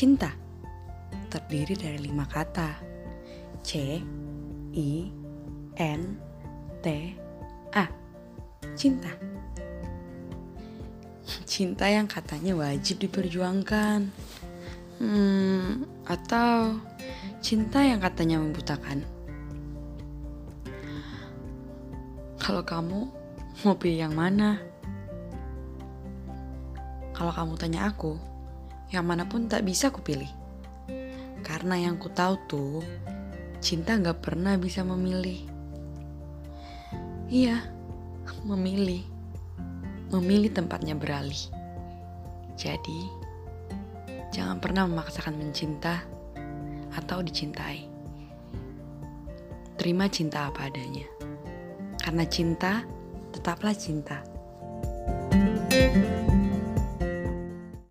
Cinta terdiri dari lima kata. C, I, N, T, A. Cinta. Cinta yang katanya wajib diperjuangkan. Hmm, atau cinta yang katanya membutakan. Kalau kamu mau pilih yang mana? Kalau kamu tanya aku, yang mana pun tak bisa kupilih. Karena yang ku tahu tuh, cinta gak pernah bisa memilih. Iya, memilih. Memilih tempatnya beralih. Jadi, jangan pernah memaksakan mencinta atau dicintai. Terima cinta apa adanya. Karena cinta tetaplah cinta. thank you